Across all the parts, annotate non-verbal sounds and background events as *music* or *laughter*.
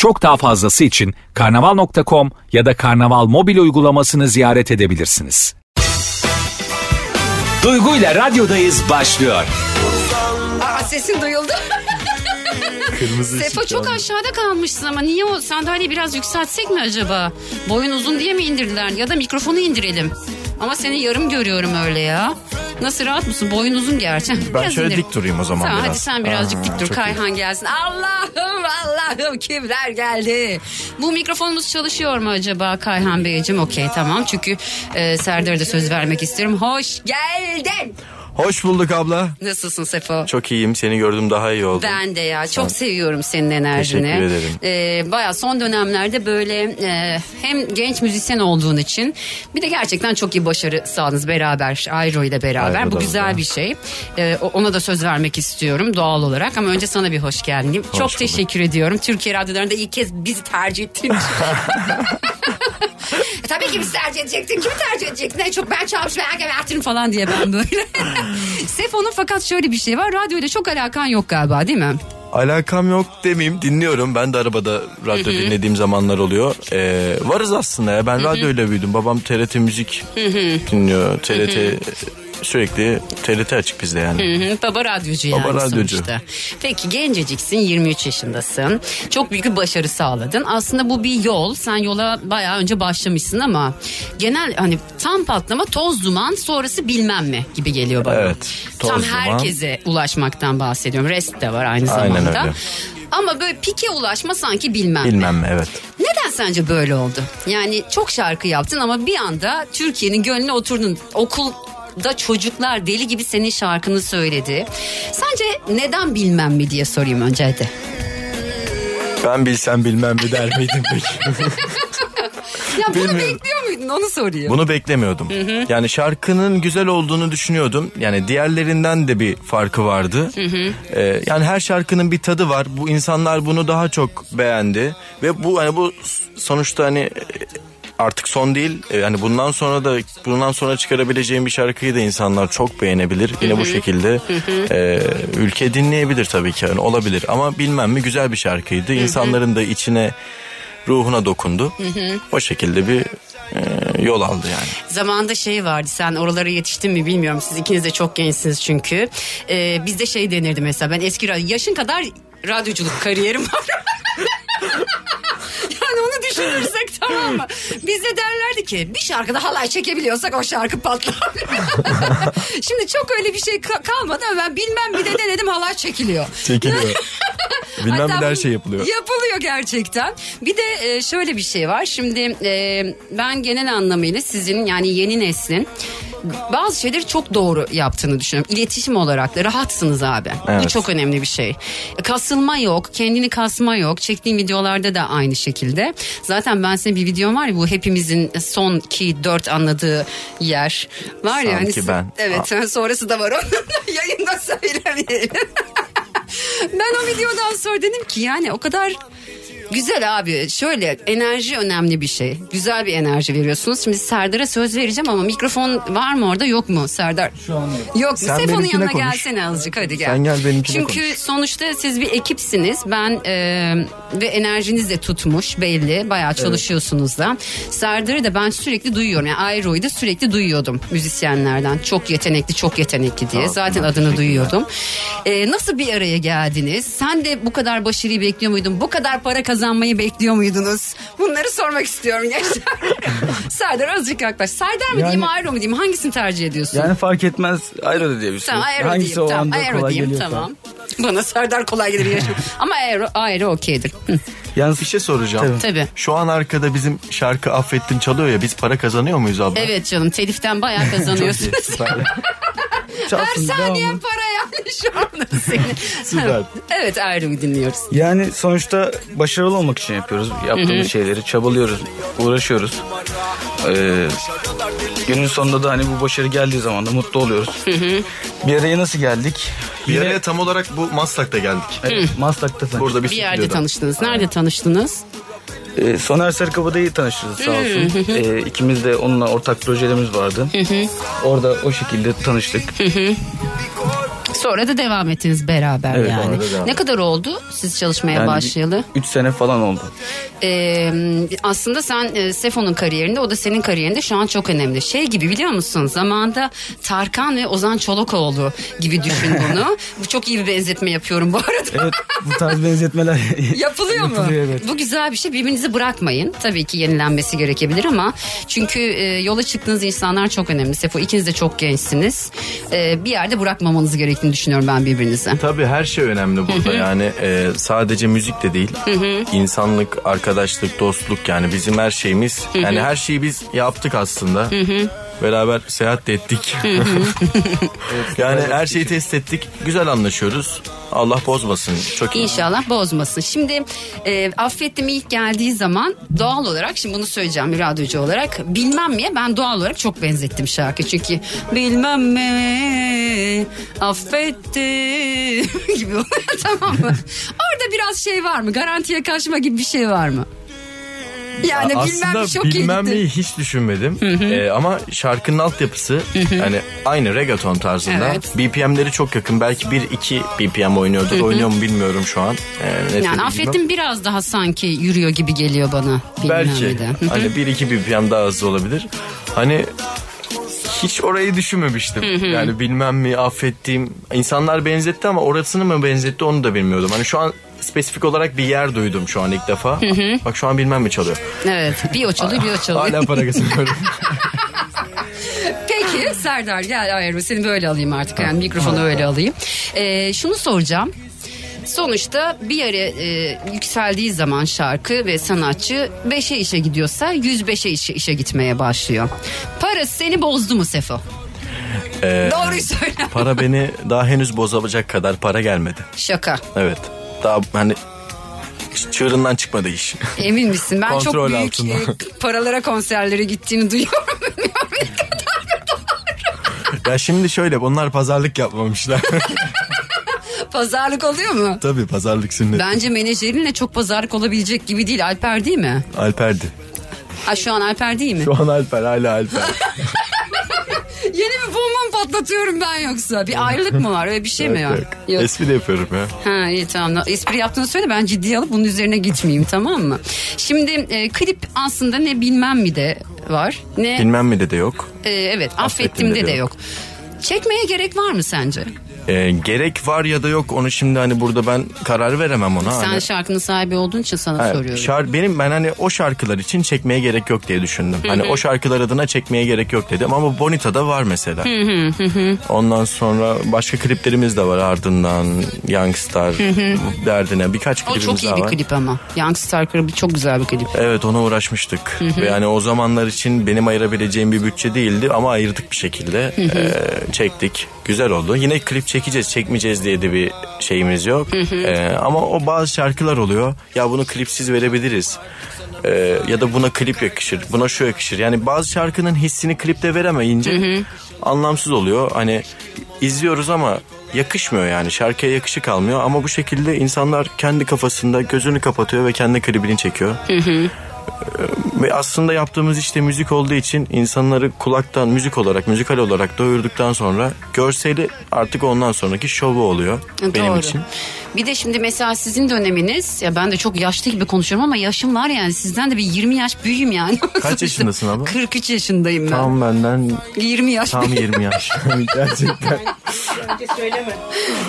Çok daha fazlası için karnaval.com ya da karnaval mobil uygulamasını ziyaret edebilirsiniz. Duygu ile radyodayız başlıyor. Aa, sesin duyuldu. *laughs* Kırmızı ışık çok yandı. aşağıda kalmışsın ama niye o sandalyeyi biraz yükseltsek mi acaba? Boyun uzun diye mi indirdiler ya da mikrofonu indirelim. Ama seni yarım görüyorum öyle ya. Nasıl rahat mısın? Boyun uzun gerçi. Ben Biraz şöyle indir. dik durayım o zaman Tamam biraz. hadi sen birazcık Aa, dik dur. çok iyi. Kayhan gelsin. Allah'ım Allah'ım kimler geldi? Bu mikrofonumuz çalışıyor mu acaba Kayhan Beyciğim? Okey tamam çünkü e, Serdar'a da söz vermek istiyorum. Hoş geldin. Hoş bulduk abla. Nasılsın Sefo? Çok iyiyim. Seni gördüm daha iyi oldum. Ben de ya çok seviyorum senin enerjini. Teşekkür ederim. Ee, Baya son dönemlerde böyle e, hem genç müzisyen olduğun için bir de gerçekten çok iyi başarı sağladınız beraber Ayro ile beraber. Ayro'da Bu da. güzel bir şey. Ee, ona da söz vermek istiyorum doğal olarak ama önce sana bir hoş geldin. diyeyim. çok bulduk. teşekkür ediyorum. Türkiye radyolarında ilk kez bizi tercih ettiğin için. *laughs* E, Tabii ki biz tercih edecektin. Kimi tercih edecektin? En çok ben çalmışım. Ben gebertirim falan diye ben böyle. *laughs* Sefo'nun fakat şöyle bir şey var. Radyoyla çok alakan yok galiba değil mi? Alakam yok demeyeyim dinliyorum. Ben de arabada radyo dinlediğim zamanlar oluyor. Ee, varız aslında ya. Ben radyoyla büyüdüm. Babam TRT müzik dinliyor. TRT sürekli TRT açık bizde yani. Hı hı, Baba radyocu yani Baba radyocu. sonuçta. Peki genceciksin 23 yaşındasın. Çok büyük bir başarı sağladın. Aslında bu bir yol. Sen yola bayağı önce başlamışsın ama genel hani tam patlama toz duman sonrası bilmem mi gibi geliyor bana. Evet, toz tam duman. herkese ulaşmaktan bahsediyorum. Rest de var aynı Aynen zamanda. öyle. Ama böyle pike ulaşma sanki bilmem. Bilmem mi evet. Neden sence böyle oldu? Yani çok şarkı yaptın ama bir anda Türkiye'nin gönlüne oturdun. Okulda çocuklar deli gibi senin şarkını söyledi. Sence neden bilmem mi diye sorayım önce hadi. Ben bilsem bilmem mi der miydim peki? *laughs* Ya bunu Bilmiyorum. bekliyor muydun onu sorayım. Bunu beklemiyordum. Yani şarkının güzel olduğunu düşünüyordum. Yani diğerlerinden de bir farkı vardı. Ee, yani her şarkının bir tadı var. Bu insanlar bunu daha çok beğendi ve bu hani bu sonuçta hani artık son değil. E, Yani bundan sonra da bundan sonra çıkarabileceğim bir şarkıyı da insanlar çok beğenebilir. Yine bu şekilde e, ülke dinleyebilir tabii ki. Yani olabilir ama bilmem mi güzel bir şarkıydı. İnsanların da içine ruhuna dokundu. O şekilde bir e, yol aldı yani. Zamanında şey vardı sen oralara yetiştin mi bilmiyorum. Siz ikiniz de çok gençsiniz çünkü. Ee, bizde şey denirdi mesela ben eski yaşın kadar radyoculuk kariyerim var. *laughs* düşünürsek tamam mı? Bizde derlerdi ki bir şarkıda halay çekebiliyorsak o şarkı patlar. *laughs* Şimdi çok öyle bir şey ka- kalmadı ama ben bilmem bir de denedim halay çekiliyor. Çekiliyor. *laughs* Bilmem Hatta bir de her şey yapılıyor. Yapılıyor gerçekten. Bir de e, şöyle bir şey var. Şimdi e, ben genel anlamıyla sizin yani yeni neslin bazı şeyleri çok doğru yaptığını düşünüyorum. İletişim olarak da rahatsınız abi. Bu Evet. çok önemli bir şey. Kasılma yok, kendini kasma yok. Çektiğim videolarda da aynı şekilde. Zaten ben senin bir videom var ya bu hepimizin son ki dört anladığı yer. Var ya hani ben. Evet *laughs* sonrası da var onun. *laughs* Yayında söylemeyelim. *laughs* ben o videodan sonra dedim ki yani o kadar güzel abi. Şöyle enerji önemli bir şey. Güzel bir enerji veriyorsunuz. Şimdi Serdar'a söz vereceğim ama mikrofon var mı orada yok mu Serdar? Şu an yok. Yok Sen Sefo'nun benimkine yanına konuş. gelsene azıcık hadi gel. Sen gel benimkine Çünkü konuş. sonuçta siz bir ekipsiniz. Ben e, ve enerjiniz de tutmuş belli. Bayağı çalışıyorsunuz da. Serdar'ı da ben sürekli duyuyorum. Yani Ayro'yu da sürekli duyuyordum müzisyenlerden. Çok yetenekli, çok yetenekli diye. Zaten adını duyuyordum. E, nasıl bir araya geldiniz? Sen de bu kadar başarıyı bekliyor muydun? Bu kadar para kazanmayı bekliyor muydunuz? Bunları sormak istiyorum gençler. *laughs* Serdar azıcık yaklaş. Serdar mı diyeyim Ayro mu diyeyim? Hangisini tercih ediyorsun? Yani fark etmez aero da diyebilirsin. Tamam aero Hangisi diyeyim. o Tamam anda aero kolay diyeyim. geliyorsa. Tamam. Bana Serdar kolay gelir yaşam. *laughs* Ama aero, aero okeydir. Yalnız Bir şey soracağım. Tabii. Şu an arkada bizim şarkı affettim çalıyor ya biz para kazanıyor muyuz abla? Evet canım teliften bayağı *laughs* kazanıyorsunuz. Her çalsın, saniye devamlı. para yani şu anda *laughs* senin. Süper. evet Aero'yu dinliyoruz. Yani sonuçta başarılı olmak için yapıyoruz yaptığımız şeyleri. Çabalıyoruz, uğraşıyoruz. Ee, günün sonunda da hani bu başarı geldiği zaman da mutlu oluyoruz. Bir araya nasıl geldik? Bir Yine- araya tam olarak bu Maslak'ta geldik. Evet, Maslak'ta tanıştık. Burada bir, Bir yerde stüdyoda. tanıştınız. Nerede tanıştınız? Ee, Soner Sarıkabadayı tanıştırdı sağ olsun. Ee, ikimiz de onunla ortak projelerimiz vardı. Orada o şekilde tanıştık. Sonra da devam ettiniz beraber Evet, yani. sonra da devam Ne kadar oldu siz çalışmaya Yani başlayalı? 3 sene falan oldu. Ee, aslında sen e, Sefo'nun kariyerinde o da senin kariyerinde şu an çok önemli. Şey gibi biliyor musun? Zamanında Tarkan ve Ozan Çolakoğlu gibi düşün *laughs* bunu. Bu çok iyi bir benzetme yapıyorum bu arada. Evet bu tarz benzetmeler *laughs* Yapılıyor mu? Yapılıyor, evet. Bu güzel bir şey. Birbirinizi bırakmayın. Tabii ki yenilenmesi gerekebilir ama çünkü e, yola çıktığınız insanlar çok önemli. Sefo ikiniz de çok gençsiniz. E, bir yerde bırakmamanız gerektiğini düşünüyorum ben birbirinizi. Tabii her şey önemli burada. Yani e, sadece müzik de değil insanlık arkadaşlık dostluk yani bizim her şeyimiz. Yani her şeyi biz yaptık aslında beraber seyahat de ettik. *laughs* Yani her şeyi test ettik. Güzel anlaşıyoruz. Allah bozmasın. Çok iyi. İnşallah bozmasın. Şimdi e, affettim ilk geldiği zaman doğal olarak şimdi bunu söyleyeceğim bir radyocu olarak bilmem miye ben doğal olarak çok benzettim şarkı. Çünkü bilmem mi affettim *laughs* gibi *laughs* tamam mı? Orada biraz şey var mı? Garantiye kaçma gibi bir şey var mı? Yani bilmem Aslında çok bilmem iyiydi. neyi hiç düşünmedim Ee, ama şarkının altyapısı hani aynı reggaeton tarzında Evet. BPM'leri çok yakın belki 1-2 BPM oynuyordur oynuyor mu bilmiyorum şu an Ee, net Yani affettim biraz daha sanki yürüyor gibi geliyor bana. Belki. Hı hani 1-2 BPM daha hızlı olabilir. Hani hiç orayı düşünmemiştim. Yani bilmem mi affettiğim insanlar benzetti ama orasını mı benzetti onu da bilmiyordum. Hani şu an spesifik olarak bir yer duydum şu an ilk defa. Bak şu an bilmem mi çalıyor. Evet bir o çalıyor bir o çalıyor. Hala para kazanıyorum. *laughs* Peki Serdar gel ayarı seni böyle alayım artık yani mikrofonu öyle alayım. Ee, şunu soracağım. Sonuçta bir yere e, yükseldiği zaman şarkı ve sanatçı 5'e işe gidiyorsa 105'e işe, işe gitmeye başlıyor. Para seni bozdu mu Sefo? Ee, Doğruyu söyle. para beni daha henüz bozabilecek kadar para gelmedi. Şaka. Evet. Daha hani çığırından çıkmadı iş. Emin misin? Ben çok büyük altında. e, paralara konserlere gittiğini duyuyorum. *laughs* ya şimdi şöyle bunlar pazarlık yapmamışlar. *laughs* Pazarlık oluyor mu? Tabii pazarlık sünnet. Bence menajerinle çok pazarlık olabilecek gibi değil. Alper değil mi? Alper'di. Ha şu an Alper değil mi? Şu an Alper hala Alper. *laughs* Yeni bir bomba mı patlatıyorum ben yoksa? Bir ayrılık mı var? Öyle bir şey mi Yok, var? yok. Yok. Espri de yapıyorum ya. Ha iyi tamam. Espri yaptığını söyle ben ciddiye alıp bunun üzerine gitmeyeyim tamam mı? Şimdi e, klip aslında ne bilmem mi de var. Ne Bilmem mi de de yok. e, evet Affettim affettim de, de de yok. yok. Çekmeye gerek var mı sence? Ee, gerek var ya da yok onu şimdi hani burada ben karar veremem ona. Sen Hani- şarkının sahibi olduğun için sana Ha, soruyorum. şar- benim ben hani o şarkılar için çekmeye gerek yok diye düşündüm. Hani o şarkılar adına çekmeye gerek yok dedim ama Bonita'da var mesela. Ondan sonra başka kliplerimiz de var ardından Youngstar derdine birkaç o klibimiz çok iyi daha bir var. klip ama. Youngstar klibi çok güzel bir klip. Evet ona uğraşmıştık. Ve yani o zamanlar için benim ayırabileceğim bir bütçe değildi ama ayırdık bir şekilde. Ee, çektik. Güzel oldu. Yine klip çekeceğiz, çekmeyeceğiz diye de bir şeyimiz yok. Ee, ama o bazı şarkılar oluyor. Ya bunu klipsiz verebiliriz. Ee, ya da buna klip yakışır, buna şu yakışır. Yani bazı şarkının hissini klipte veremeyince anlamsız oluyor. Hani izliyoruz ama yakışmıyor yani şarkıya yakışık almıyor ama bu şekilde insanlar kendi kafasında gözünü kapatıyor ve kendi klibini çekiyor. Ve aslında yaptığımız işte müzik olduğu için insanları kulaktan müzik olarak, müzikal olarak doyurduktan sonra görseli artık ondan sonraki şovu oluyor benim Doğru. için. Bir de şimdi mesela sizin döneminiz ya ben de çok yaşlı gibi konuşuyorum ama yaşım var yani sizden de bir 20 yaş büyüğüm yani. Kaç yaşındasın abla? 43 yaşındayım ben. Tam benden 20 yaş. tam 20 yaş. *laughs* *laughs* Gerçekten.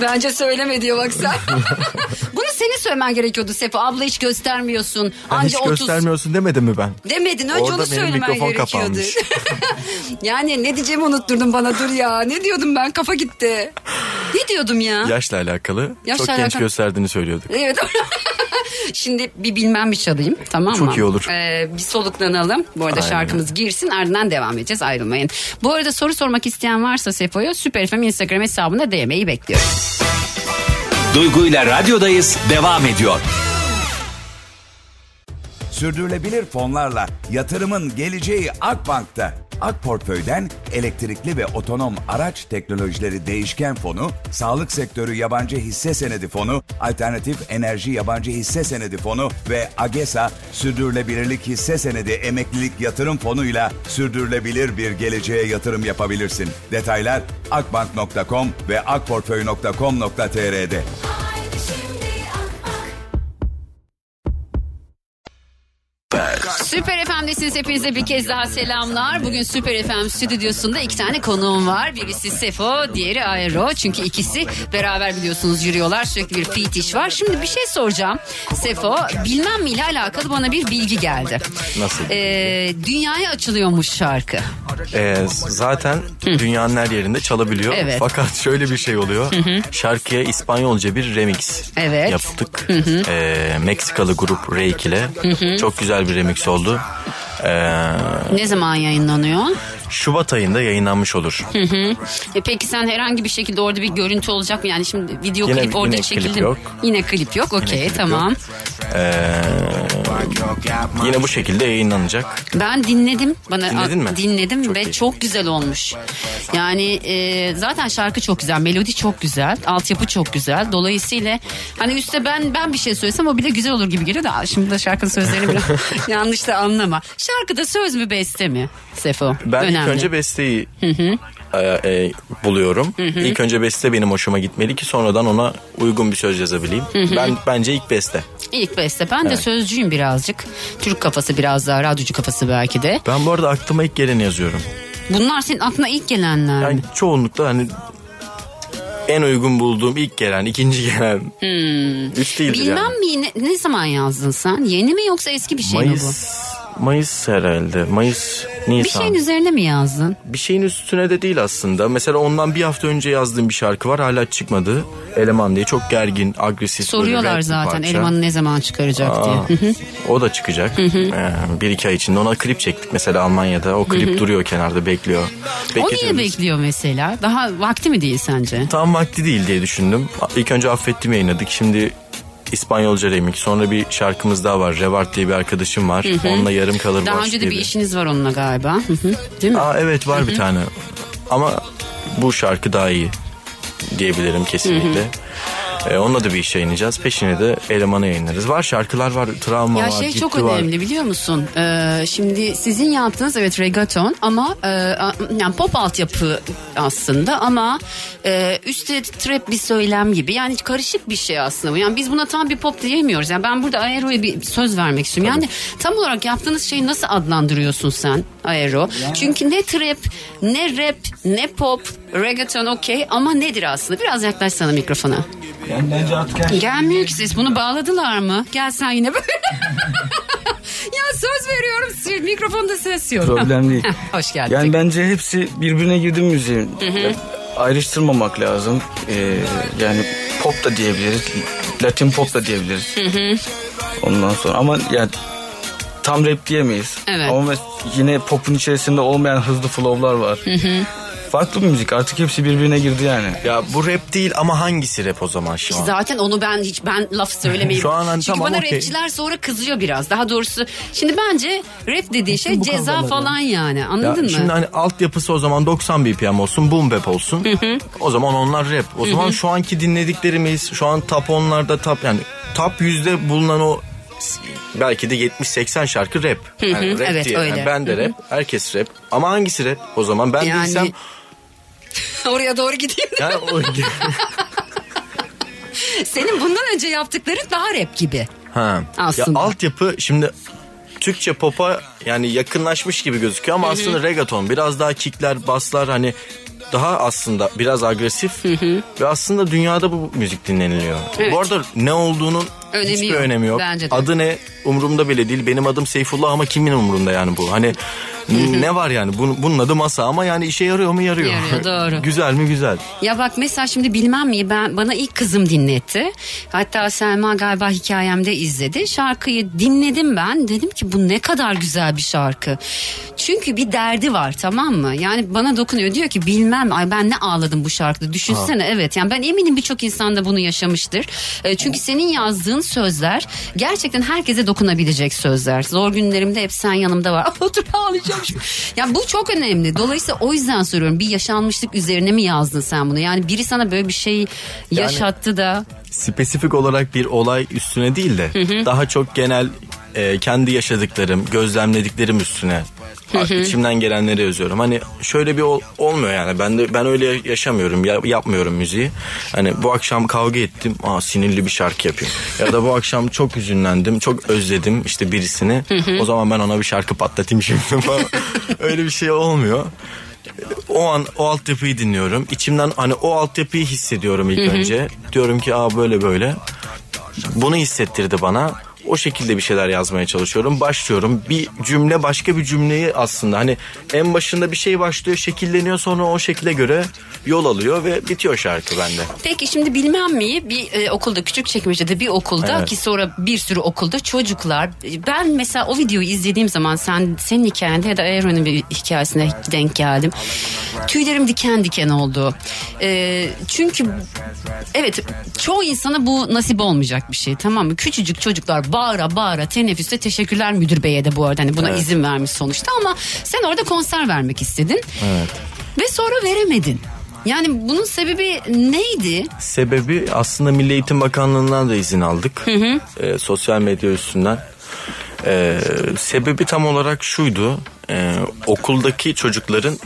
Bence söyleme diyor bak sen. *laughs* Bunu senin söylemen gerekiyordu Sefo. Abla hiç göstermiyorsun. Anca hiç 30 göstermiyorsun demedim mi ben? demedin. Önce Orada onu benim söylemen mikrofon gerekiyordu. yani ne diyeceğimi unutturdun bana dur ya. Ne diyordum ben kafa gitti. Ne diyordum ya? Yaşla alakalı. Yaşla çok genç alakalı. gösterdiğini söylüyorduk. Evet. *laughs* Şimdi bir bilmem bir çalayım tamam mı? Çok iyi olur. Ee, bir soluklanalım. Bu arada Aynen. şarkımız girsin ardından devam edeceğiz ayrılmayın. Bu arada soru sormak isteyen varsa Sefo'ya Süper FM Instagram hesabına DM'yi bekliyorum. Duygu ile radyodayız devam ediyor. Sürdürülebilir fonlarla yatırımın geleceği Akbank'ta. Ak Portföy'den elektrikli ve otonom araç teknolojileri değişken fonu, sağlık sektörü yabancı hisse senedi fonu, alternatif enerji yabancı hisse senedi fonu ve AGESA sürdürülebilirlik hisse senedi emeklilik yatırım fonuyla sürdürülebilir bir geleceğe yatırım yapabilirsin. Detaylar akbank.com ve akportföy.com.tr'de. Süper FM'desiniz hepinize bir kez daha selamlar. Bugün Süper FM stüdyosunda iki tane konuğum var. Birisi Sefo, diğeri Aero. Çünkü ikisi beraber biliyorsunuz yürüyorlar. Sürekli bir fit iş var. Şimdi bir şey soracağım. Sefo, bilmem mi ile alakalı bana bir bilgi geldi. Nasıl? Ee, dünyaya açılıyormuş şarkı. Ee, zaten dünyanın her yerinde çalabiliyor. Evet. Fakat şöyle bir şey oluyor. Şarkıya İspanyolca bir remix Evet. yaptık. Ee, Meksikalı grup Reik ile. Çok güzel bir remix oldu. Ee, Ne zaman yayınlanıyor? Şubat ayında yayınlanmış olur. E peki sen herhangi bir şekilde orada bir görüntü olacak mı? Yani şimdi video Yine- klip orada yine klip çekildi. yok. Yine klip yok. Okey tamam. yok. Ee, yine bu şekilde yayınlanacak. Ben dinledim. Bana Dinledin mi? Dinledim Çok ve iyi. çok güzel olmuş. Yani e, zaten şarkı çok güzel, melodi çok güzel, altyapı çok güzel. Dolayısıyla hani üstte ben ben bir şey söylesem o bile güzel olur gibi geliyor da şimdi de şarkının sözlerini biraz *laughs* *laughs* yanlış da anlama. Şarkıda söz mü beste mi? Sefo. Ben Önemli. ilk önce besteyi e, e, buluyorum. İlk önce beste benim hoşuma gitmeli ki sonradan ona uygun bir söz yazabileyim. Ben bence ilk beste. İlk beste. Ben de sözcüyüm birazcık. Türk kafası biraz daha, radyocu kafası belki de. Ben bu arada aklıma ilk geleni yazıyorum. Bunlar senin aklına ilk gelenler? Yani çoğunlukla hani en uygun bulduğum ilk gelen, ikinci gelen. Üç değildir Bilmem yani. mi ne, ne zaman yazdın sen? Yeni mi yoksa eski bir şey mi bu? Mayıs, herhalde. Mayıs, Bir Nisan. şeyin üzerine mi yazdın? Bir şeyin üstüne de değil aslında. Mesela ondan bir hafta önce yazdığım bir şarkı var hala çıkmadı. Eleman diye çok gergin, agresif. Soruyorlar bir zaten elemanı ne zaman çıkaracak Aa, diye. O da çıkacak. Ee, bir iki ay içinde ona klip çektik mesela Almanya'da. O klip duruyor kenarda bekliyor. o niye bekliyor mesela? Daha vakti mi değil sence? Tam vakti değil diye düşündüm. İlk önce affettim yayınladık. Şimdi İspanyolca remix. Sonra bir şarkımız daha var. Revart diye bir arkadaşım var. Onunla yarım kalır Daha önce de bir işiniz var onunla galiba. Hı hı. Değil mi? Aa, evet var bir tane. Ama bu şarkı daha iyi diyebilirim kesinlikle. Ee, onunla da bir iş yayınlayacağız. Peşine de elemanı yayınlarız. Var şarkılar var, travma Ya var, şey gitti çok var. önemli biliyor musun? Ee, şimdi sizin yaptığınız evet reggaeton ama e, yani pop altyapı aslında ama e, üstte trap bir söylem gibi. Yani karışık bir şey aslında. Yani biz buna tam bir pop diyemiyoruz. Yani ben burada Aero'ya bir söz vermek istiyorum. Yani tam olarak yaptığınız şeyi nasıl adlandırıyorsun sen Aero? Çünkü ne trap, ne rap, ne pop, reggaeton okey ama nedir aslında? Biraz yaklaşsana mikrofona. Yani bence artık şey Gelmiyor ki ses. Bunu bağladılar mı? Gel sen yine böyle. *laughs* ya söz veriyorum. Mikrofonda ses yok. problem değil. *laughs* Hoş geldin. Yani bence hepsi birbirine girdi müziğin. Ayrıştırmamak lazım. Ee, yani pop da diyebiliriz. Latin pop da diyebiliriz. Ondan sonra ama yani tam rap diyemeyiz. Evet. Ama yine popun içerisinde olmayan hızlı flow'lar var. Farklı bir müzik. Artık hepsi birbirine girdi yani. Ya bu rap değil ama hangisi rap o zaman şu an? Zaten onu ben hiç ben laf söylemeyeyim. *laughs* Şu an hani Çünkü tamam, bana okey. rapçiler sonra kızıyor biraz. Daha doğrusu şimdi bence rap dediği şey bu ceza falan yani. Ya Anladın mı? şimdi hani altyapısı o zaman 90 BPM olsun, boom bap olsun. O zaman onlar rap. O zaman şu anki dinlediklerimiz, şu an top 10'larda top yani top yüzde bulunan o belki de 70-80 şarkı rap. Yani rap evet, diye. öyle. Yani ben de rap, herkes rap. Ama hangisi rap? O zaman ben Yani- bilsem *laughs* Oraya doğru gideyim. yani o *laughs* Senin bundan önce yaptıkların daha rap gibi. Ha. Aslında. Ya altyapı şimdi Türkçe pop'a yani yakınlaşmış gibi gözüküyor ama aslında reggaeton biraz daha kickler, baslar hani daha aslında biraz agresif ve aslında dünyada bu müzik dinleniliyor. Evet. Bu arada ne olduğunun Önemi hiçbir yok. önemi yok. Bence de. Adı ne umurumda bile değil. Benim adım Seyfullah ama kimin umurunda yani bu? Hani ne var yani? Bunun, bunun adı masa ama yani işe yarıyor mu yarıyor. Yarıyor, *laughs* doğru. güzel mi güzel. Ya bak mesela şimdi bilmem mi ben bana ilk kızım dinletti. Hatta Selma galiba hikayemde izledi. Şarkıyı dinledim ben. Dedim ki bu ne kadar güzel bir şarkı. Çünkü bir derdi var tamam mı? Yani bana dokunuyor. Diyor ki bilmem ay ben ne ağladım bu şarkıda. Düşünsene evet. Yani ben eminim birçok insan da bunu yaşamıştır. E, Çünkü senin yazdığın sözler gerçekten herkese dokunabilecek sözler. Zor günlerimde hep sen yanımda var. *laughs* Otur ağlayacağım. *laughs* Ya bu çok önemli. Dolayısıyla o yüzden soruyorum. Bir yaşanmışlık üzerine mi yazdın sen bunu? Yani biri sana böyle bir şey yaşattı da. Spesifik olarak bir olay üstüne değil de daha çok genel e, kendi yaşadıklarım, gözlemlediklerim üstüne içimden gelenleri yazıyorum. Hani şöyle bir ol- olmuyor yani. Ben de ben öyle yaşamıyorum. Ya, yapmıyorum müziği. Hani bu akşam kavga ettim. Aa sinirli bir şarkı yapayım. ya da bu akşam çok üzünlendim. Çok özledim işte birisini. o zaman ben ona bir şarkı patlatayım şimdi falan. *laughs* öyle bir şey olmuyor. O an o altyapıyı dinliyorum. İçimden hani o altyapıyı hissediyorum ilk önce. Diyorum ki aa böyle böyle. Bunu hissettirdi bana. O şekilde bir şeyler yazmaya çalışıyorum. Başlıyorum. Bir cümle başka bir cümleyi aslında hani en başında bir şey başlıyor, şekilleniyor sonra o şekle göre yol alıyor ve bitiyor şarkı bende. Peki şimdi bilmem mi bir e, okulda küçük çekmecede bir okulda Evet. ki sonra bir sürü okulda çocuklar ben mesela o videoyu izlediğim zaman sen senin hikayende ya da Aaron'un bir hikayesine denk geldim. Tüylerim diken diken oldu. E, çünkü evet çoğu insana bu nasip olmayacak bir şey tamam mı? Küçücük çocuklar bağıra bağıra teneffüste teşekkürler müdür beye de bu arada hani buna izin vermiş sonuçta ama sen orada konser vermek istedin. Evet. Ve sonra veremedin. Yani bunun sebebi neydi? Sebebi aslında Milli Eğitim Bakanlığı'ndan da izin aldık. Ee, sosyal medya üstünden. Ee, sebebi tam olarak şuydu. Ee, okuldaki çocukların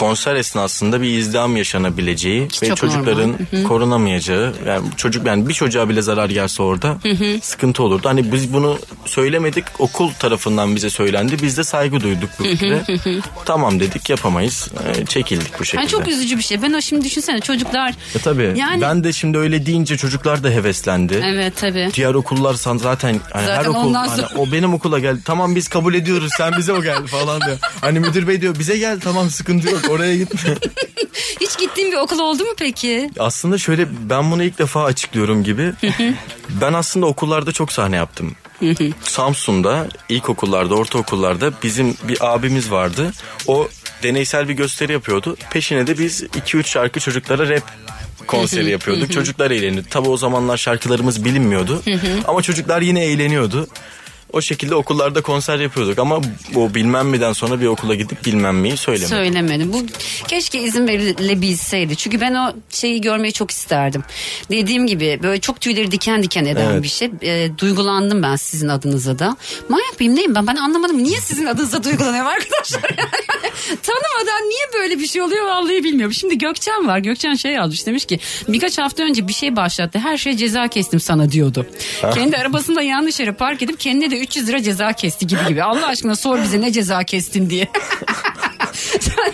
konser esnasında bir izdiham yaşanabileceği ve çok çocukların korunamayacağı yani çocuk yani bir çocuğa bile zarar gelse orada sıkıntı olurdu. Hani biz bunu söylemedik okul tarafından bize söylendi. Biz de saygı duyduk bu fikre. tamam dedik yapamayız. Ee, çekildik bu şekilde. Yani çok üzücü bir şey. Ben o şimdi düşünsene çocuklar. E tabii. Yani Ben de şimdi öyle deyince çocuklar da heveslendi. Evet tabii. Diğer okullar zaten, hani her Zaten okul ondan hani sonra- o benim okula gel. Tamam biz kabul ediyoruz. Sen bize o gel falan diyor. Hani müdür bey diyor bize gel tamam sıkıntı yok oraya gitme. *laughs* Hiç gittiğin bir okul oldu mu peki? aslında şöyle ben bunu ilk defa açıklıyorum gibi. ben aslında okullarda çok sahne yaptım. Samsun'da ilkokullarda, ortaokullarda bizim bir abimiz vardı. O deneysel bir gösteri yapıyordu. Peşine de biz 2-3 şarkı çocuklara rap konseri yapıyorduk. Çocuklar eğleniyordu. Tabii o zamanlar şarkılarımız bilinmiyordu. Ama çocuklar yine eğleniyordu. O şekilde okullarda konser yapıyorduk ama o bilmem miden sonra bir okula gidip bilmem miyi söylemedim. Söylemedim. Bu keşke izin verilebilseydi. Çünkü ben o şeyi görmeyi çok isterdim. Dediğim gibi böyle çok tüyleri diken diken eden Evet. bir şey. E, duygulandım ben sizin adınıza da. Manyak mıyım neyim ben? Ben anlamadım. Niye sizin adınıza duygulanıyorum arkadaşlar? *laughs* Tanımadan niye böyle bir şey oluyor vallahi bilmiyorum. Şimdi Gökçen var. Gökçen şey yazmış demiş ki birkaç hafta önce bir şey başlattı. Her şeye ceza kestim sana diyordu. Kendi arabasında yanlış yere park edip kendine de 300 lira ceza kesti gibi gibi. Allah aşkına sor bize ne ceza kestin diye. *laughs*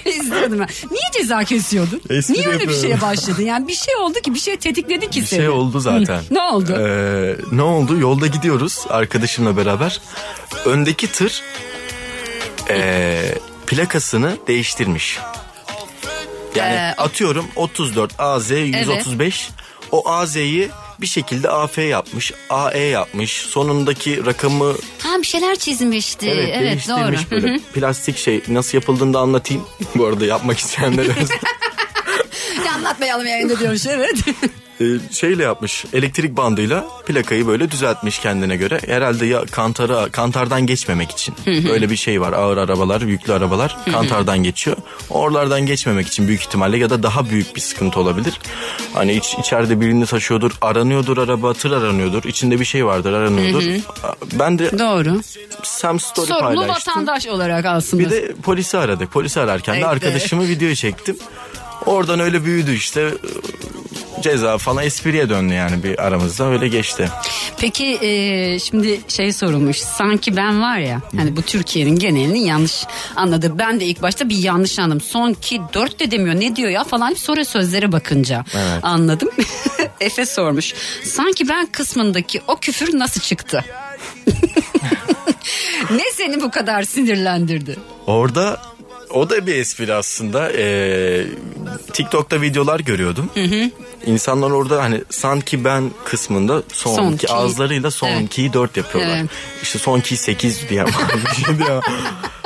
İzliyordum ben. Niye ceza kesiyordun? Espri Niye öyle bir şeye başladın? Yani bir şey oldu ki bir şey tetikledi ki Bir seni. şey oldu zaten. Hı, Ne oldu? Ee, ne oldu? Yolda gidiyoruz arkadaşımla beraber. Öndeki tır ee, plakasını değiştirmiş. Yani Ee, atıyorum 34 AZ 135 o AZ'yi bir şekilde AF yapmış, AE yapmış. Sonundaki rakamı Ha bir şeyler çizmişti. evet, Evet, değiştirmiş doğru. Böyle hı. plastik şey nasıl yapıldığını da anlatayım. Bu arada yapmak isteyenlere *laughs* Ya anlatmayalım yayında diyormuş evet. E, şeyle yapmış elektrik bandıyla plakayı böyle düzeltmiş kendine göre. Herhalde ya kantara kantardan geçmemek için. Böyle bir şey var. Ağır arabalar, yüklü arabalar kantardan geçiyor. Oralardan geçmemek için büyük ihtimalle ya da daha büyük bir sıkıntı olabilir. Hani iç, içeride birini taşıyordur, aranıyordur araba, tır aranıyordur. İçinde bir şey vardır, aranıyordur. Ben de doğru. Sam Story Sorumlu paylaştım. vatandaş olarak aslında. Bir de polisi aradık. Polisi ararken de arkadaşımı videoya çektim. Oradan öyle büyüdü işte. Ceza falan espriye döndü yani bir aramızda öyle geçti. Peki e, şimdi şey sorulmuş. Sanki ben var ya hani bu Türkiye'nin genelini yanlış anladı. Ben de ilk başta bir yanlış anladım. Son ki dört de demiyor ne diyor ya falan sonra sözlere bakınca Evet. anladım. *laughs* Efe sormuş. Sanki ben kısmındaki o küfür nasıl çıktı? *laughs* ne seni bu kadar sinirlendirdi? Orada o da bir espri aslında. Ee, TikTok'ta videolar görüyordum. İnsanlar orada hani sanki ben kısmında son, Son ki ki. ağızlarıyla son Evet. ki'yi 4 yapıyorlar. Evet. İşte son ki 8 diyen var. Bir şey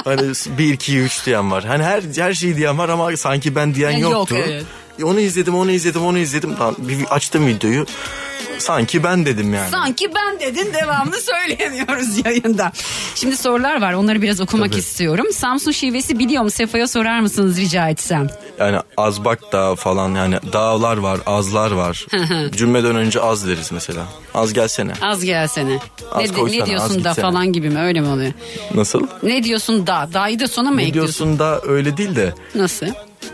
hani 1 2 3 diyen var. Hani her her şeyi diyen var ama sanki ben diyen Yani yok, yoktu. evet. E, Onu izledim, onu izledim, onu izledim. Lan bir açtım videoyu. Sanki ben dedim yani. Sanki ben dedin devamlı *laughs* söyleyemiyoruz yayında. Şimdi sorular var onları biraz okumak Tabii. istiyorum. Samsun şivesi biliyor mu? Sefa'ya sorar mısınız rica etsem? Yani azbak dağı falan yani dağlar var, azlar var. Cümleden önce az deriz mesela. Az gelsene. Az gelsene. Az ne, koysana, ne az diyorsun da gitsene. falan gibi mi öyle mi oluyor? Nasıl? Ne diyorsun da? Da'yı da sona mı Ne ekliyorsun? diyorsun da öyle değil de Nasıl?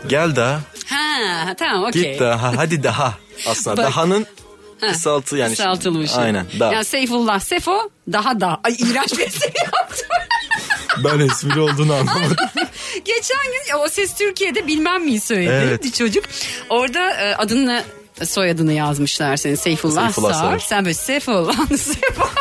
gel daha Ha tamam okey. git daha hadi daha aslında Bak. dahanın kısaltı yani. Kısaltılmış. Aynen daha. Ya Seyfullah Sefo daha da. Ay iğrenç bir espri yaptım. *laughs* Ben espri olduğunu anlamadım. *laughs* Geçen gün o ses Türkiye'de bilmem miyi söyledi Evet. bir çocuk. Orada e, adını soyadını yazmışlar senin Seyfullah, Seyfullah Sağır. Sağır. Sen böyle Seyfullah *laughs* Seyfullah.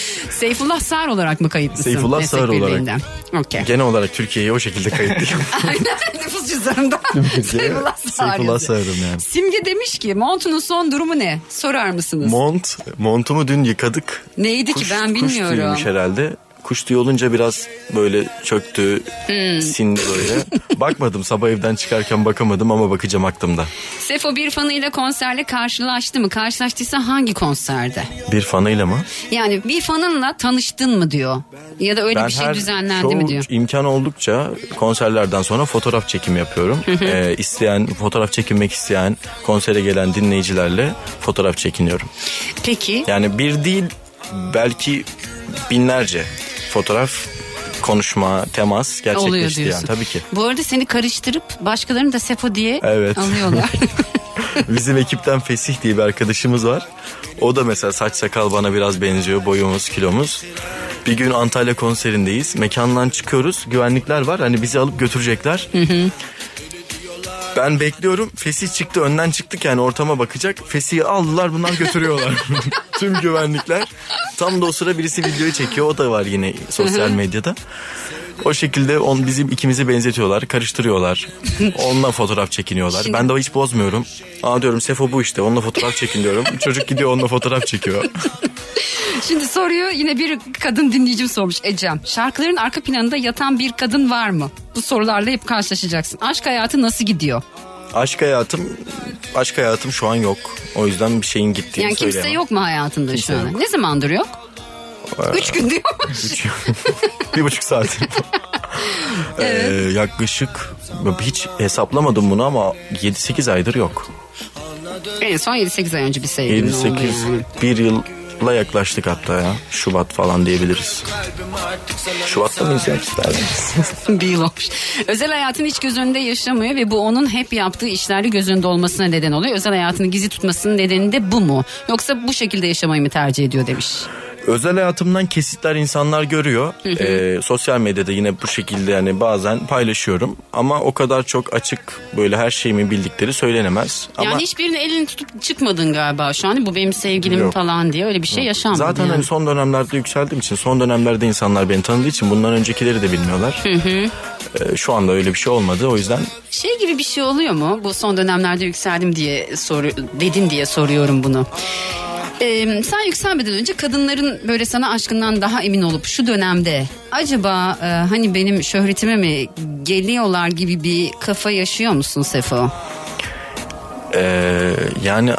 *laughs* Seyfullah Sağır olarak mı kayıtlısın? Seyfullah Sağır olarak. Okey. Genel olarak Türkiye'yi o şekilde kayıtlıyım. *laughs* Aynen nüfus cüzdanında. *laughs* Seyfullah Sağır Seyfullah. Sağır'ım yani. Simge demiş ki montunun son durumu ne? Sorar mısınız? Mont, montumu dün yıkadık. Neydi ki ben bilmiyorum. Kuş herhalde. Kuş tüyü olunca biraz böyle çöktü, Hmm. sindi böyle. *laughs* Bakmadım sabah evden çıkarken bakamadım ama bakacağım aklımda. Sefo bir fanıyla konserle karşılaştı mı? Karşılaştıysa hangi konserde? Bir fanıyla mı? Yani bir fanınla tanıştın mı diyor. Ya da öyle bir şey düzenlendi mi diyor. imkan oldukça konserlerden sonra fotoğraf çekimi yapıyorum. Ee, isteyen, fotoğraf çekinmek isteyen, konsere gelen dinleyicilerle fotoğraf çekiniyorum. Peki Yani bir değil belki binlerce fotoğraf, konuşma, temas gerçekleşti yani tabii ki. Bu arada seni karıştırıp başkalarını da Sefo diye Evet. alıyorlar. *laughs* *laughs* Bizim ekipten Fesih diye bir arkadaşımız var. O da mesela saç sakal bana biraz benziyor. Boyumuz, kilomuz. Bir gün Antalya konserindeyiz. Mekandan çıkıyoruz. Güvenlikler var. Hani bizi alıp götürecekler. Ben bekliyorum. Fesih çıktı. Önden çıktık yani ortama bakacak. Fesih'i aldılar bunlar götürüyorlar. *laughs* Tüm güvenlikler. Tam da o sıra birisi videoyu çekiyor. O da var yine sosyal medyada. O şekilde on bizim ikimizi benzetiyorlar, karıştırıyorlar. Onunla fotoğraf çekiniyorlar. Şimdi- Ben de hiç bozmuyorum. Aa diyorum Sefo bu işte. Onunla fotoğraf çekin diyorum. Çocuk gidiyor onunla fotoğraf çekiyor. *laughs* *laughs* Şimdi soruyu yine bir kadın dinleyicim sormuş Ecem. Şarkıların arka planında yatan bir kadın var mı? Bu sorularla hep karşılaşacaksın. Aşk hayatı nasıl gidiyor? Aşk hayatım aşk hayatım şu an yok. O yüzden bir şeyin gittiğini Yani kimse söyleyemem. yok mu hayatında Kimse şu an? yok. Ne zamandır yok? Üç gün diyor. Üç- *laughs* bir buçuk saat. *laughs* Ee, yaklaşık hiç hesaplamadım bunu ama 7-8 aydır yok. en son 7-8 ay önce bir sevgilin oldu 7-8 yani. bir yılla yaklaştık hatta ya. Şubat falan diyebiliriz. Şubat'ta ya isterdiniz? *laughs* bir yıl olmuş. Özel hayatını hiç göz önünde yaşamıyor ve bu onun hep yaptığı işlerde göz önünde olmasına neden oluyor. Özel hayatını gizli tutmasının nedeni de bu mu? Yoksa bu şekilde yaşamayı mı tercih ediyor demiş. Özel hayatımdan kesitler insanlar görüyor. Ee, sosyal medyada yine bu şekilde yani bazen paylaşıyorum. Ama o kadar çok açık böyle her şeyimi bildikleri söylenemez. Ama Yani hiçbirinin elini tutup çıkmadın galiba şu an. Bu benim sevgilim Yok. falan diye öyle bir şey yaşanmadı. Zaten yani. hani son dönemlerde yükseldiğim için son dönemlerde insanlar beni tanıdığı için bundan öncekileri de bilmiyorlar. Ee, şu anda öyle bir şey olmadı o yüzden Şey gibi bir şey oluyor mu? Bu son dönemlerde yükseldim diye soru dedin diye soruyorum bunu. Ee, sen yükselmeden önce kadınların böyle sana aşkından daha emin olup şu dönemde acaba e, hani benim şöhretime mi geliyorlar gibi bir kafa yaşıyor musun Sefo? Ee, yani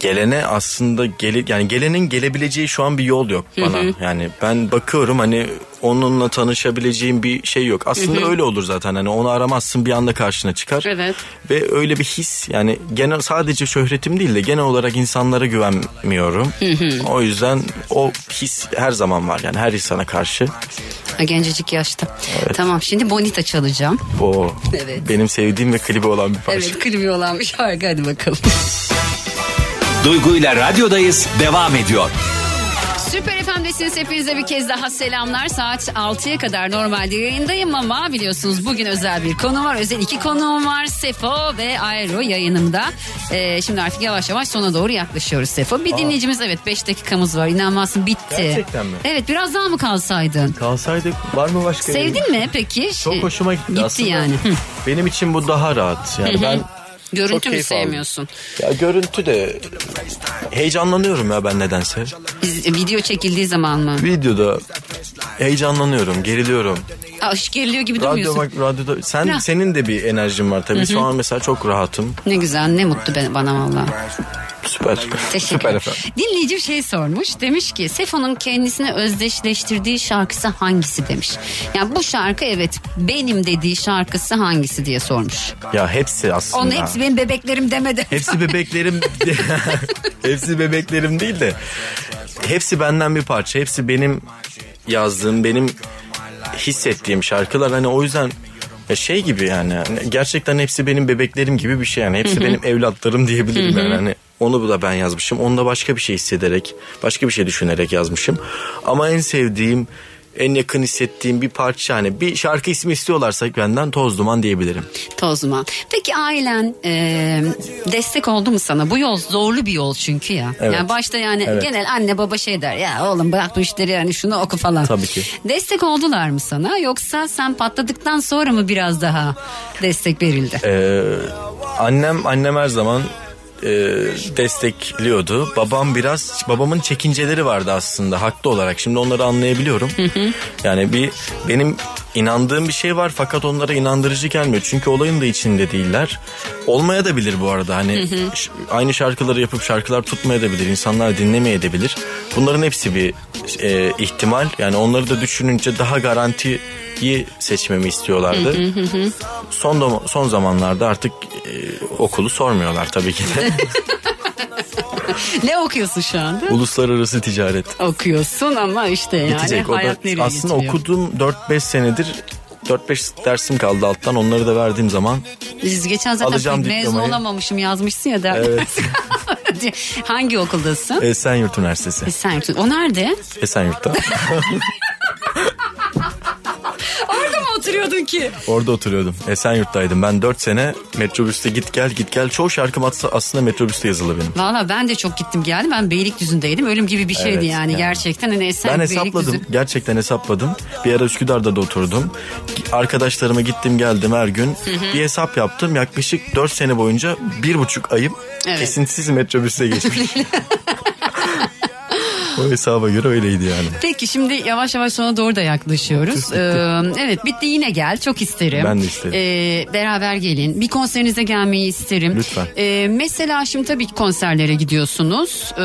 gelene aslında gele, yani gelenin gelebileceği şu an bir yol yok bana. Yani ben bakıyorum hani onunla tanışabileceğim bir şey yok. Aslında öyle olur zaten hani onu aramazsın bir anda karşına çıkar. Evet. Ve öyle bir his yani genel sadece şöhretim değil de genel olarak insanlara güvenmiyorum. O yüzden o his her zaman var yani her insana karşı. Ha, Gencecik yaşta. Tamam şimdi Bonita çalacağım. O Evet. benim sevdiğim ve klibi olan bir parça. Evet klibi olan bir şarkı hadi bakalım. Duygu ile radyodayız devam ediyor. Süper FM'desiniz hepinize bir kez daha selamlar. Saat 6'ya kadar normalde yayındayım ama biliyorsunuz bugün özel bir konu var. Özel iki konuğum var. Sefo ve Ayro yayınımda. Ee, şimdi artık yavaş yavaş sona doğru yaklaşıyoruz Sefo. Bir dinleyicimiz evet 5 dakikamız var. İnanmazsın bitti. Gerçekten mi? Evet biraz daha mı kalsaydın? Kalsaydık var mı başka? Sevdin mi peki? Çok hoşuma gitti, Gitti aslında. yani. Hı. Benim için bu daha rahat. Yani ben Görüntü mü keyif aldım. sevmiyorsun? ya görüntü de heyecanlanıyorum ya ben nedense. Biz, video çekildiği zaman mı? Videoda heyecanlanıyorum, geriliyorum. Aşk geriliyor gibi Radyo durmuyorsun. bak radyoda sen Ya. senin de bir enerjin var tabii. Şu an mesela çok rahatım. Ne güzel ne mutlu ben- bana valla. Süper. Teşekkür Süper ederim. efendim. Dinleyici şey sormuş. Demiş ki Sefo'nun kendisine özdeşleştirdiği şarkısı hangisi demiş. Yani bu şarkı evet benim dediği şarkısı hangisi diye sormuş. Ya hepsi aslında. Onun hepsi benim bebeklerim demedi. Hepsi bebeklerim. *laughs* hepsi bebeklerim değil de. Hepsi benden bir parça. Hepsi benim yazdığım, benim hissettiğim şarkılar. Hani o yüzden ya şey gibi yani. hani Gerçekten hepsi benim bebeklerim gibi bir şey yani. Hepsi benim evlatlarım diyebilirim yani. Hani onu da ben yazmışım. Onu da başka bir şey hissederek, başka bir şey düşünerek yazmışım. Ama en sevdiğim, en yakın hissettiğim bir parça hani bir şarkı ismi istiyorlarsa benden Toz Duman diyebilirim. Toz duman. Peki ailen e, destek oldu mu sana? Bu yol zorlu bir yol çünkü ya. Evet. Yani başta yani Evet. genel anne baba şey der. Ya oğlum bırak bu işleri yani şunu oku falan. Tabii ki. Destek oldular mı sana? Yoksa sen patladıktan sonra mı biraz daha destek verildi? Ee, annem annem her zaman e, destekliyordu. Babam biraz babamın çekinceleri vardı aslında haklı olarak. Şimdi onları anlayabiliyorum. Yani bir benim inandığım bir şey var fakat onlara inandırıcı gelmiyor. Çünkü olayın da içinde değiller. Olmaya da bilir bu arada. Hani aynı şarkıları yapıp şarkılar tutmaya da bilir. İnsanlar dinlemeye de bilir. Bunların hepsi bir e, ihtimal. Yani onları da düşününce daha garantiyi seçmemi istiyorlardı. Son son zamanlarda artık e, okulu sormuyorlar tabii ki de. *laughs* *laughs* ne okuyorsun şu anda? Uluslararası ticaret. Okuyorsun ama işte yani Bitecek. Hayat nereye aslında getiriyor? okudum 4-5 senedir 4-5 dersim kaldı alttan. Onları da verdiğim zaman Biz geçen zaten Alacağım mezun diplomayı. olamamışım yazmışsın ya der. Evet. *laughs* Hangi okuldasın? Esenyurt Üniversitesi. Esenyurt. O nerede? Esenyurt'ta. *laughs* Oturuyordun ki? Orada oturuyordum. Esenyurt'taydım. Ben 4 sene metrobüste git gel git gel. Çoğu şarkım aslında metrobüste yazılı benim. Valla ben de çok gittim geldim. Ben Beylikdüzü'ndeydim. Ölüm gibi bir şeydi Evet, yani, yani. gerçekten. Hani Ben Esenyurt, hesapladım. Beylikdüzü. Gerçekten hesapladım. Bir ara Üsküdar'da da oturdum. Arkadaşlarıma gittim geldim her gün. Bir hesap yaptım. Yaklaşık 4 sene boyunca bir buçuk ayım Evet. kesintisiz metrobüste geçmiş. *laughs* o hesaba göre öyleydi yani. Peki şimdi yavaş yavaş sona doğru da yaklaşıyoruz. Ee, evet bitti yine gel çok isterim. Ben de isterim. Ee, beraber gelin. Bir konserinize gelmeyi isterim. Lütfen. Ee, mesela şimdi tabii ki konserlere gidiyorsunuz. Ee,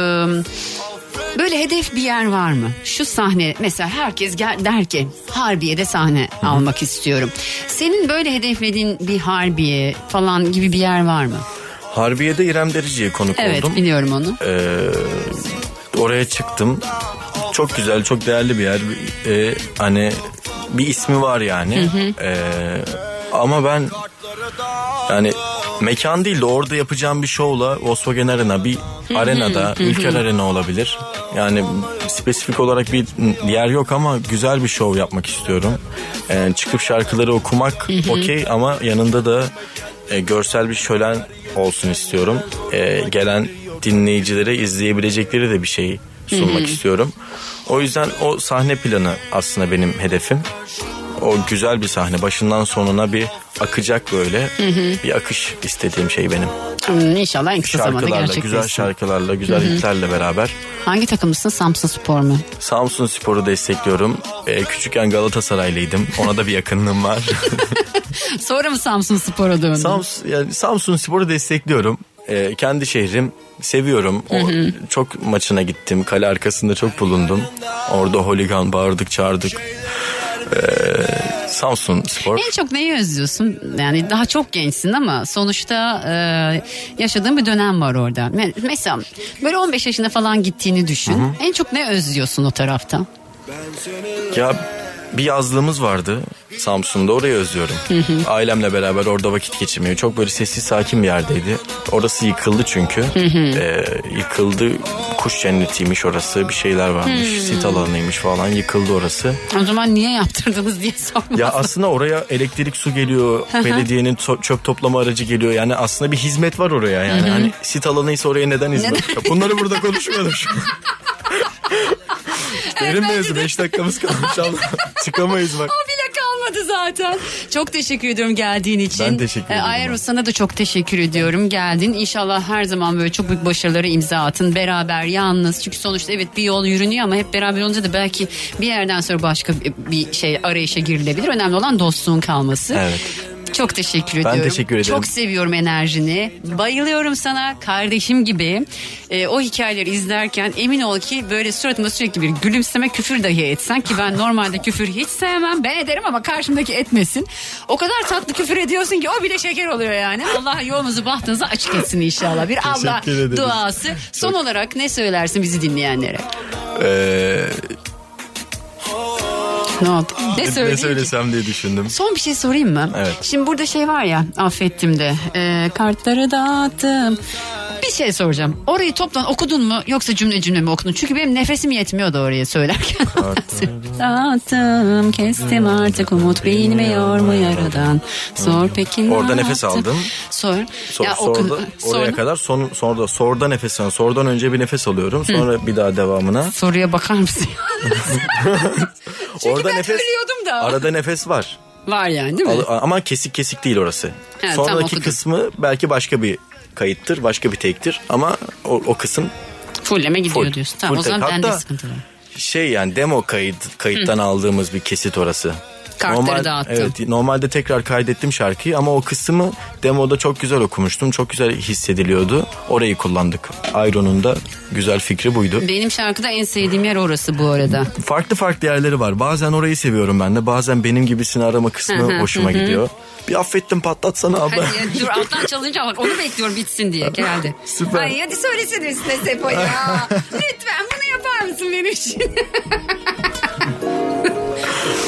böyle hedef bir yer var mı? Şu sahne mesela herkes gel, der ki Harbiye'de sahne almak istiyorum. Senin böyle hedeflediğin bir Harbiye falan gibi bir yer var mı? Harbiye'de İrem Derici'ye konuk Evet oldum. biliyorum onu. Ee, oraya çıktım. Çok güzel, çok değerli bir yer. Ee, hani bir ismi var yani. Ee, ama ben yani mekan değil de orada yapacağım bir şovla Volkswagen Arena bir arenada, Ülker Arena olabilir. Yani spesifik olarak bir yer yok ama güzel bir şov yapmak istiyorum. Ee, çıkıp şarkıları okumak okey ama yanında da e, görsel bir şölen olsun istiyorum. E, gelen dinleyicilere izleyebilecekleri de bir şey sunmak istiyorum. O yüzden o sahne planı aslında benim hedefim. O güzel bir sahne başından sonuna bir akacak böyle bir akış istediğim şey benim. Hmm, İnşallah en kısa zamanda gerçekleşsin. güzel şarkılarla, güzel hitlerle beraber. Hangi takımlısın? Samsun Spor mu? Samsun Spor'u destekliyorum. E, küçükken Galatasaraylıydım. Ona da bir yakınlığım var. *laughs* Sonra mı Samsun Spor'a döndün? Sams, yani Samsun Spor'u destekliyorum. Ee, kendi şehrim seviyorum. O, çok maçına gittim. Kale arkasında çok bulundum. Orada holigan bağırdık çağırdık. Ee, Samsun Spor. En çok neyi özlüyorsun? Yani daha çok gençsin ama sonuçta e, yaşadığın bir dönem var orada. Me- Mesela böyle 15 yaşında falan gittiğini düşün. En çok ne özlüyorsun o tarafta? Ya bir yazlığımız vardı Samsun'da orayı özlüyorum. Ailemle beraber orada vakit geçirmeyi. Çok böyle sessiz sakin bir yerdeydi. Orası yıkıldı çünkü. Ee, yıkıldı. Kuş cennetiymiş orası. Bir şeyler varmış. Sit alanıymış falan. Yıkıldı orası. O zaman niye yaptırdınız diye sormaz. Ya aslında oraya elektrik su geliyor. belediyenin to- çöp toplama aracı geliyor. Yani aslında bir hizmet var oraya yani. Hani sit alanıysa oraya neden hizmet? Ya Bunları burada konuşmayalım şu an. Derin mevzu 5 dakikamız kalmış *laughs* ama çıkamayız bak. *laughs* O bile kalmadı zaten. Çok teşekkür ediyorum geldiğin için. Ben teşekkür ederim. Ayero sana da çok teşekkür ediyorum. Geldin. İnşallah her zaman böyle çok büyük başarılara imza atın. Beraber yalnız. Çünkü sonuçta evet bir yol yürünüyor ama hep beraber olunca da belki bir yerden sonra başka bir şey arayışa girilebilir. Önemli olan dostluğun kalması. Evet. Çok teşekkür ediyorum. teşekkür ederim. Çok seviyorum enerjini. Bayılıyorum sana kardeşim gibi. Ee, o hikayeleri izlerken emin ol ki böyle suratıma sürekli bir gülümseme küfür dahi etsen ki ben normalde küfür hiç sevmem. Ben ederim ama karşımdaki etmesin. O kadar tatlı küfür ediyorsun ki o bile şeker oluyor yani. Allah yolumuzu bahtınızı açık etsin inşallah. Bir Allah ederiz. duası. Son olarak ne söylersin bizi dinleyenlere? Ee, Ne oldu? Ne, ne, söyleyeyim ne ki? söylesem diye düşündüm. Son bir şey sorayım mı? Evet. Şimdi burada şey var ya affettim de e, kartları dağıttım. Bir şey soracağım. Orayı toptan okudun mu yoksa cümle cümle mi okudun? Çünkü benim nefesim yetmiyordu oraya söylerken. *laughs* dağıttım kestim artık umut bilmiyor mu yaradan. Sor peki ne Orada nefes aldım. Sor. So, Ya sorda, oku- oraya sor- kadar son, sonra sorda nefes alıyorum. Sordan önce bir nefes alıyorum. Sonra bir daha devamına. Soruya bakar mısın? *laughs* Çünkü Orada ben nefes ölüyordum da. arada nefes var. Var yani değil mi? Ama kesik kesik değil orası. tam Sonraki kısmı belki başka bir kayıttır, başka bir tektir ama o, o kısım Fulleme gidiyor Full. diyorsun. Tamam Full o zaman bende sıkıntı var. şey yani demo kayıt kayıttan aldığımız bir kesit orası. Kartları dağıttım. Evet, normalde tekrar kaydettim şarkıyı ama o kısmı demoda çok güzel okumuştum. Çok güzel hissediliyordu. Orayı kullandık. Iron'un da güzel fikri buydu. Benim şarkıda en sevdiğim yer orası bu arada. Farklı farklı yerleri var. Bazen orayı seviyorum ben de. Bazen benim gibisini arama kısmı hoşuma gidiyor. Bir affettim patlatsana abla. Hadi dur alttan çalınca bak onu bekliyorum bitsin diye geldi. *laughs* Süper. Ay hadi söylesene üstüne Sepo ya. *laughs* Lütfen bunu yapar mısın benim için? *laughs*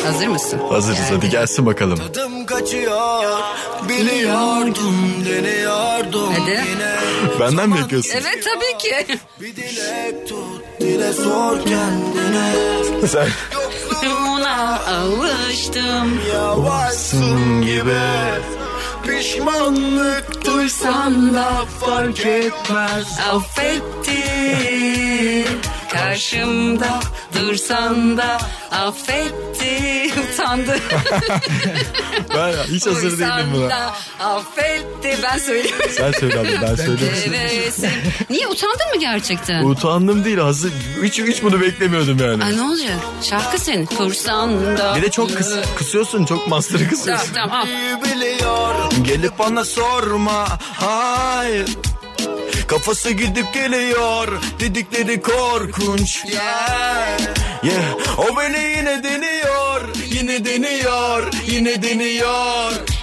Hazır mısın? Hazırız hadi gelsin bakalım. Tadım kaçıyor biliyordum deniyordum Hadi. yine *laughs* Benden mi bekliyorsun? Evet tabii ki. *laughs* bir dilek tut dile sor kendine *laughs* Sen Buna alıştım. yavaşsın gibi pişmanlık duysan da fark etmez Affetti. Karşımda dursan da affetti. Utandı. *laughs* ben hiç hazır değilim Dursan buna. da affetti. Ben söylüyorum. Sen söyle abi ben söylüyorum. Niye utandın mı gerçekten? Utandım değil hazır. Hiç, hiç bunu beklemiyordum yani. Ay ne olacak? Şarkı senin. Kursan da. Bir de çok kıs, kısıyorsun çok master'ı Tamam kısıyorsun. tamam biliyor gelip bana sorma hayır Kafası gidip geliyor. Dedikleri korkunç. Yeah. Yeah. O beni yine deniyor. Yine deniyor. Yine deniyor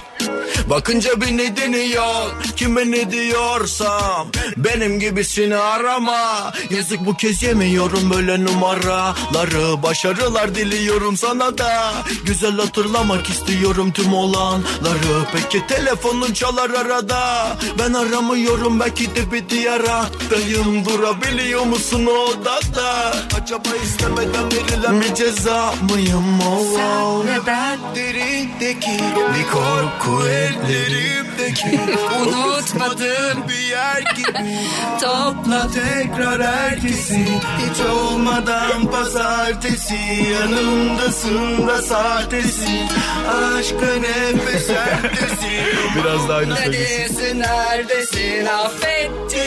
Bakınca beni deniyor Kime ne diyorsam Benim gibisini arama. Yazık bu kez yemiyorum böyle numaraları. Başarılar diliyorum sana da. Güzel hatırlamak istiyorum tüm olanları. Peki telefonun çalar arada. Ben aramıyorum belki de bir diyaraktayım Durabiliyor musun odada? Acaba istemeden verilen bir ceza mıyım? Oh, oh. ve ben Derindeki bir korku ellerimdeki unutmadım bir yer gibi. Topla Tekrar herkesi. Hiç olmadan pazartesi. Yanımdasın da sahtesin Aşka nefes ertesin Biraz daha aynı söylesin. Neredesin? Neredesin affettim.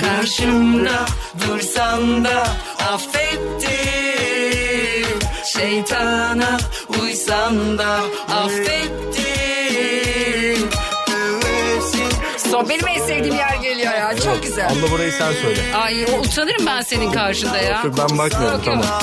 Karşımda dursan da affettim. Şeytana uysan da affettim Son benim en sevdiğim yer geliyor ya çok güzel. Abla burayı sen söyle. Ay utanırım ben senin karşında ya. Dur ben bakmıyorum Yok, yok. tamam.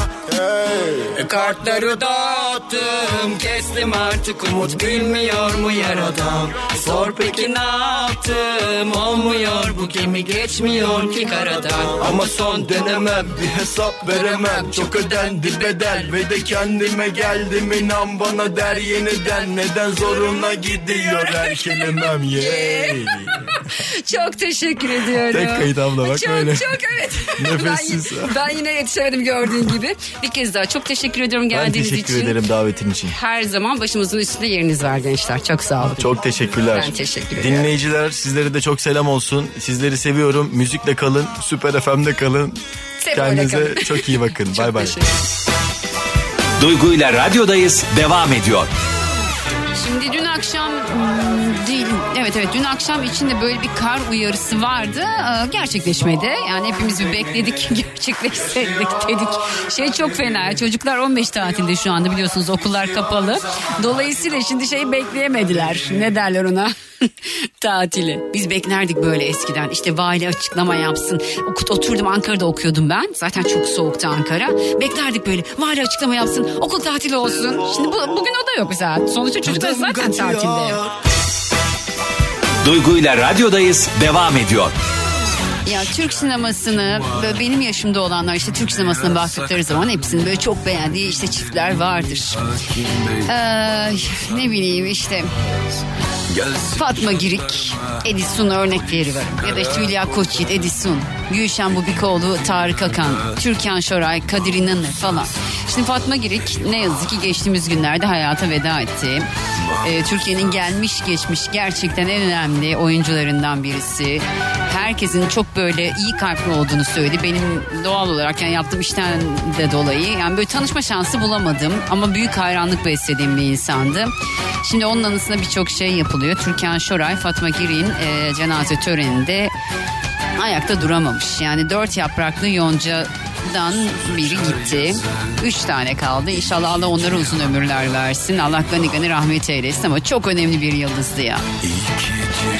Kartları dağıt yaptım Kestim artık umut gülmüyor mu yaradan Sor peki ne yaptım Olmuyor bu gemi geçmiyor ki karadan Ama son denemem bir hesap veremem Çok ödendi bedel ve de kendime geldim inan bana der yeniden Neden zoruna gidiyor her kelimem yeah. *laughs* Çok teşekkür ediyorum. Tek kayıt abla bak çok, böyle. Çok evet. *laughs* Nefessiz. Ben, ben yine yetişemedim gördüğün gibi. Bir kez daha çok teşekkür ediyorum Ben geldiğiniz teşekkür için. ederim davetin için. Her zaman başımızın üstünde yeriniz var gençler. Çok sağ olun. Çok teşekkürler. Ben teşekkür ederim. Dinleyiciler sizlere de çok selam olsun. Sizleri seviyorum. Müzikle kalın. Süper FM'de kalın. Seviyorum, Kendinize kalın. çok iyi bakın. *laughs* Bay bay. teşekkür Duygu ile radyodayız devam ediyor. Şimdi dün akşam evet evet. Dün akşam içinde böyle bir kar uyarısı vardı. Ee, gerçekleşmedi. Yani hepimiz bir bekledik *laughs* gerçekleşse dedik. Şey çok fena. Çocuklar 15 tatilde şu anda biliyorsunuz okullar kapalı. Dolayısıyla şimdi şeyi bekleyemediler. Ne derler ona? *laughs* Tatili. Biz beklerdik böyle eskiden. İşte vali açıklama yapsın. Okut, oturdum Ankara'da okuyordum ben. Zaten çok soğuktu Ankara. Beklerdik böyle. Vali açıklama yapsın. Okul tatili olsun. Şimdi bu, bugün o da yok mesela sonuçta çocuklar zaten tatilde. Duygu ile radyodayız devam ediyor. Ya Türk sinemasını böyle benim yaşımda olanlar işte Türk sinemasına baktıkları zaman hepsinin böyle çok beğendiği işte çiftler vardır. Ee, ne bileyim işte Fatma Girik, Edison örnekleri var. Ya da işte Hülya Koçyiğit, Edison, Gülşen Bubikoğlu, Tarık Akan, Türkan Şoray, Kadir İnanır falan. Şimdi Fatma Girik ne yazık ki geçtiğimiz günlerde hayata veda etti. Ee, Türkiye'nin gelmiş geçmiş gerçekten en önemli oyuncularından birisi. Herkesin çok böyle iyi kalpli olduğunu söyledi. Benim doğal olarak yani yaptığım işten de dolayı yani böyle tanışma şansı bulamadım ama büyük hayranlık beslediğim bir insandı. Şimdi onun anısına birçok şey yapılıyor. Türkan Şoray, Fatma Girik'in e, cenaze töreninde ayakta duramamış. Yani dört yapraklı yoncadan biri gitti. Üç tane kaldı. İnşallah Allah onlara uzun ömürler versin. Allah gani gani rahmet eylesin ama çok önemli bir yıldızdı ya.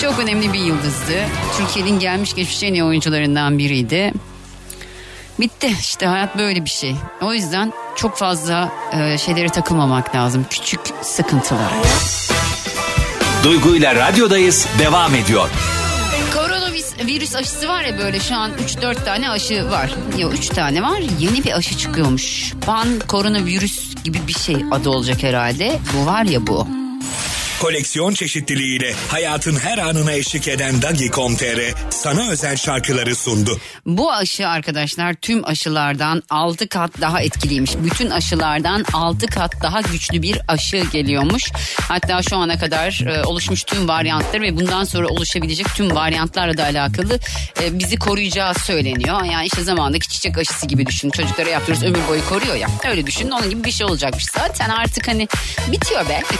Çok önemli bir yıldızdı. Türkiye'nin gelmiş geçmiş en iyi oyuncularından biriydi. Bitti işte hayat böyle bir şey. O yüzden çok fazla e, şeylere takılmamak lazım. Küçük sıkıntılar. Duygu ile radyodayız devam ediyor. Virüs aşısı var ya böyle şu an 3-4 tane aşı var. Yok 3 tane var yeni bir aşı çıkıyormuş. Pan koronavirüs gibi bir şey adı olacak herhalde. Bu var ya bu. Koleksiyon çeşitliliğiyle hayatın her anına eşlik eden Dagi.com.tr sana özel şarkıları sundu. Bu aşı arkadaşlar tüm aşılardan 6 kat daha etkiliymiş. Bütün aşılardan 6 kat daha güçlü bir aşı geliyormuş. Hatta şu ana kadar e, oluşmuş tüm varyantlar ve bundan sonra oluşabilecek tüm varyantlarla da alakalı e, bizi koruyacağı söyleniyor. Yani işte zamandaki çiçek aşısı gibi düşün. Çocuklara yaptırıyoruz ömür boyu koruyor ya. Öyle düşünün onun gibi bir şey olacakmış. Zaten artık hani bitiyor be. *laughs*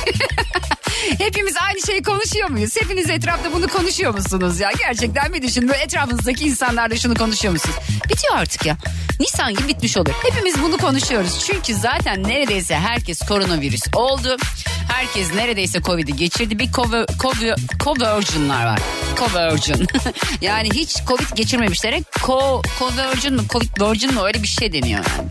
Hepimiz aynı şeyi konuşuyor muyuz? Hepiniz etrafta bunu konuşuyor musunuz ya? Gerçekten bir düşünün. Böyle etrafınızdaki insanlarla şunu konuşuyor musunuz? Bitiyor artık ya. Nisan gibi bitmiş olur. Hepimiz bunu konuşuyoruz. Çünkü zaten neredeyse herkes koronavirüs oldu. Herkes neredeyse Covid'i geçirdi. Bir conversion'lar var. Conversion. *laughs* yani hiç Covid geçirmemişlere co, conversion mı, Covid virgin mi öyle bir şey deniyor yani.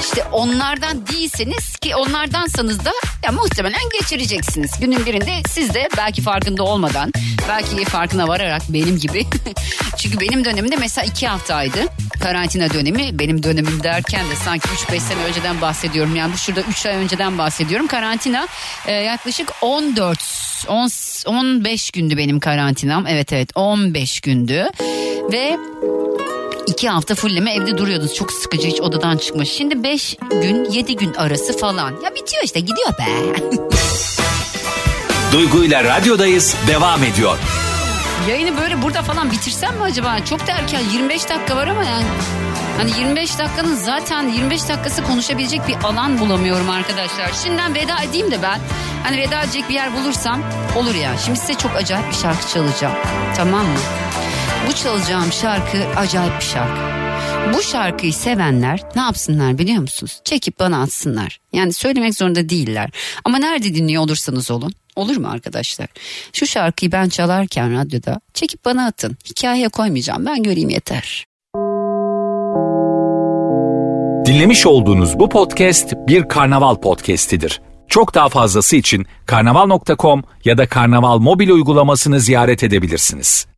İşte onlardan değilseniz ki onlardansanız da ya muhtemelen geçireceksiniz. Günün birinde siz de belki farkında olmadan belki farkına vararak benim gibi. *laughs* Çünkü benim dönemimde mesela iki haftaydı karantina dönemi. Benim dönemim derken de sanki 3-5 sene önceden bahsediyorum. Yani bu şurada 3 ay önceden bahsediyorum. Karantina e, yaklaşık 14 10, 15 gündü benim karantinam. Evet evet 15 gündü. Ve İki hafta fulleme evde duruyordunuz. Çok sıkıcı hiç odadan çıkmış. Şimdi beş gün yedi gün arası falan. Ya bitiyor işte gidiyor be. *laughs* Duygu ile radyodayız devam ediyor. Yayını böyle burada falan bitirsem mi acaba? Çok da erken 25 dakika var ama yani. Hani 25 dakikanın zaten 25 dakikası konuşabilecek bir alan bulamıyorum arkadaşlar. Şimdiden veda edeyim de ben. Hani veda edecek bir yer bulursam olur ya. Şimdi size çok acayip bir şarkı çalacağım. Tamam mı? Bu çalacağım şarkı acayip bir şarkı. Bu şarkıyı sevenler ne yapsınlar biliyor musunuz? Çekip bana atsınlar. Yani söylemek zorunda değiller. Ama nerede dinliyor olursanız olun. Olur mu arkadaşlar? Şu şarkıyı ben çalarken radyoda çekip bana atın. Hikayeye koymayacağım ben göreyim yeter. Dinlemiş olduğunuz bu podcast bir karnaval podcastidir. Çok daha fazlası için karnaval.com ya da karnaval mobil uygulamasını ziyaret edebilirsiniz.